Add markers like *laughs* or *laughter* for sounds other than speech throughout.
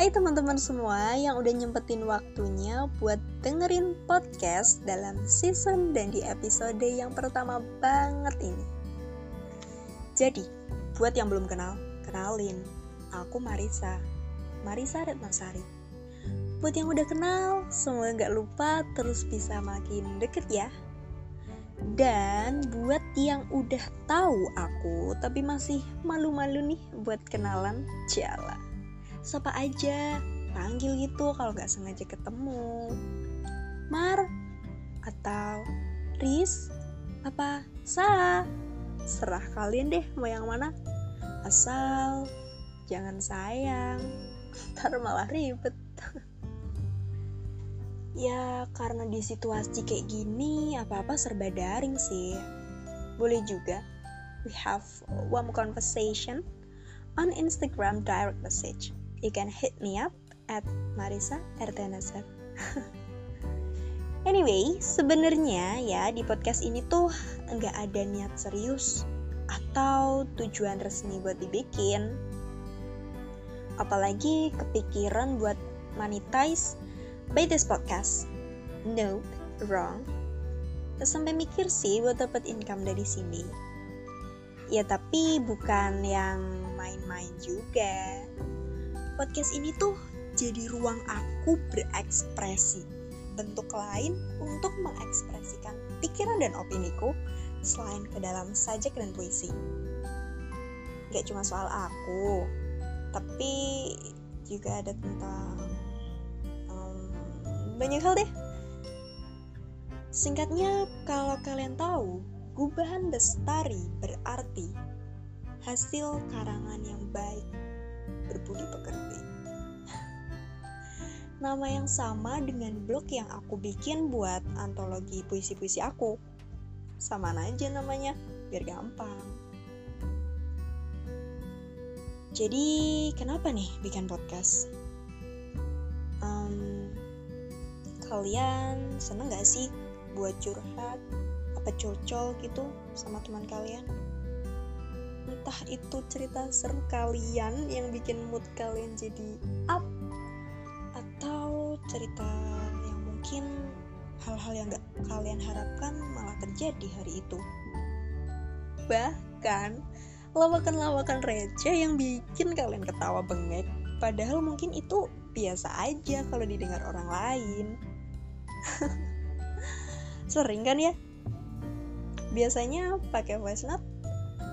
Hai teman-teman semua yang udah nyempetin waktunya buat dengerin podcast dalam season dan di episode yang pertama banget ini. Jadi, buat yang belum kenal, kenalin, aku Marisa, Marisa Retnasari. Buat yang udah kenal, semoga gak lupa terus bisa makin deket ya. Dan buat yang udah tahu aku tapi masih malu-malu nih buat kenalan, jalan sapa aja panggil gitu kalau nggak sengaja ketemu. Mar atau Riz apa? Sa serah kalian deh mau yang mana. Asal jangan sayang *laughs* ntar malah ribet. *laughs* Ya karena di situasi kayak gini apa-apa serba daring sih. Boleh juga. We have one conversation on Instagram direct message you can hit me up at Marisa Ertenasar. *laughs* anyway, sebenarnya ya di podcast ini tuh nggak ada niat serius atau tujuan resmi buat dibikin. Apalagi kepikiran buat monetize by this podcast. No, wrong. Sampai mikir sih buat dapat income dari sini. Ya tapi bukan yang main-main juga podcast ini tuh jadi ruang aku berekspresi, bentuk lain untuk mengekspresikan pikiran dan opiniku selain ke dalam sajak dan puisi. Gak cuma soal aku, tapi juga ada tentang um, banyak hal deh. Singkatnya, kalau kalian tahu, gubahan bestari berarti hasil karangan yang baik berbudi pekerti. Nama yang sama dengan blog yang aku bikin buat antologi puisi-puisi aku. Sama aja namanya, biar gampang. Jadi, kenapa nih bikin podcast? Kalian seneng gak sih buat curhat? Apa cocok gitu sama teman kalian? Entah itu cerita seru kalian yang bikin mood kalian jadi up atau cerita yang mungkin hal-hal yang gak kalian harapkan malah terjadi hari itu. Bahkan lawakan-lawakan receh yang bikin kalian ketawa bengek padahal mungkin itu biasa aja kalau didengar orang lain. *laughs* Sering kan ya? Biasanya pakai voice note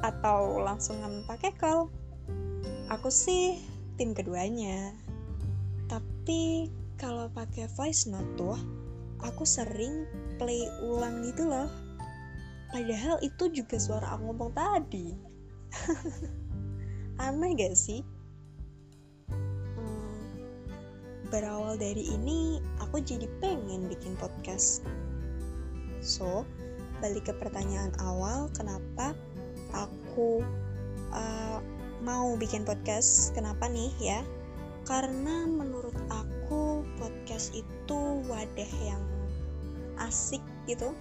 atau langsung pakai call aku sih tim keduanya. Tapi kalau pakai voice note tuh aku sering play ulang gitu loh. Padahal itu juga suara aku ngomong tadi. *laughs* Aneh gak sih? Hmm, berawal dari ini aku jadi pengen bikin podcast. So balik ke pertanyaan awal kenapa aku uh, mau bikin podcast. Kenapa nih ya? Karena menurut aku podcast itu wadah yang asik gitu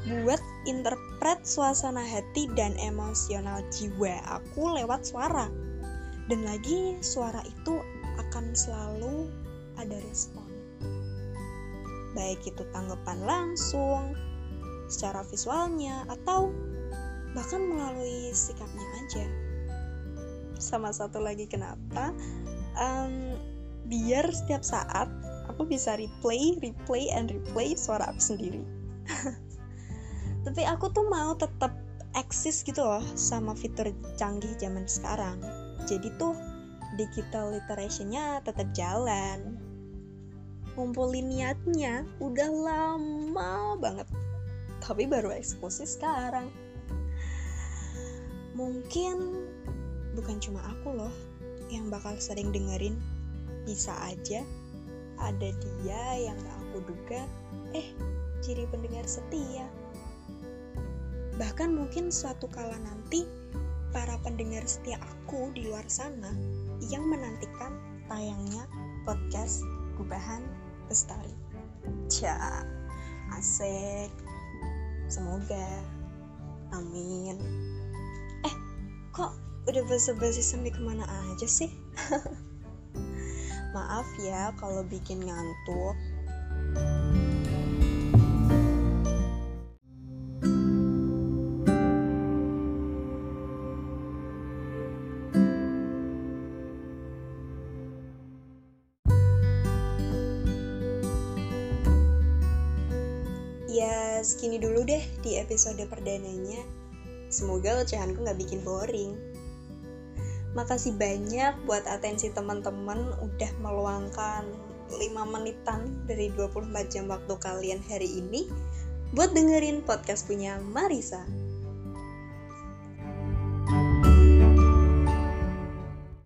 buat interpret suasana hati dan emosional jiwa aku lewat suara. Dan lagi suara itu akan selalu ada respon. Baik itu tanggapan langsung, secara visualnya, atau bahkan melalui sikapnya aja. Sama satu lagi kenapa? Um, biar setiap saat aku bisa replay replay and replay suara aku sendiri. *laughs* Tapi aku tuh mau tetap eksis gitu loh sama fitur canggih zaman sekarang. Jadi tuh digital literationnya tetap jalan. Ngumpulin niatnya udah lama banget. Tapi baru eksekusi sekarang Mungkin bukan cuma aku loh yang bakal sering dengerin. Bisa aja ada dia yang gak aku duga, eh jadi pendengar setia. Bahkan mungkin suatu kala nanti para pendengar setia aku di luar sana yang menantikan tayangnya podcast Gubahan Bestari. Cia, asik. Semoga. Amin kok udah basa-basi sampai ke mana aja sih? *laughs* maaf ya kalau bikin ngantuk. Ya, segini dulu deh di episode perdananya. Semoga ocehanku nggak bikin boring. Makasih banyak buat atensi teman-teman udah meluangkan 5 menitan dari 24 jam waktu kalian hari ini buat dengerin podcast punya Marisa.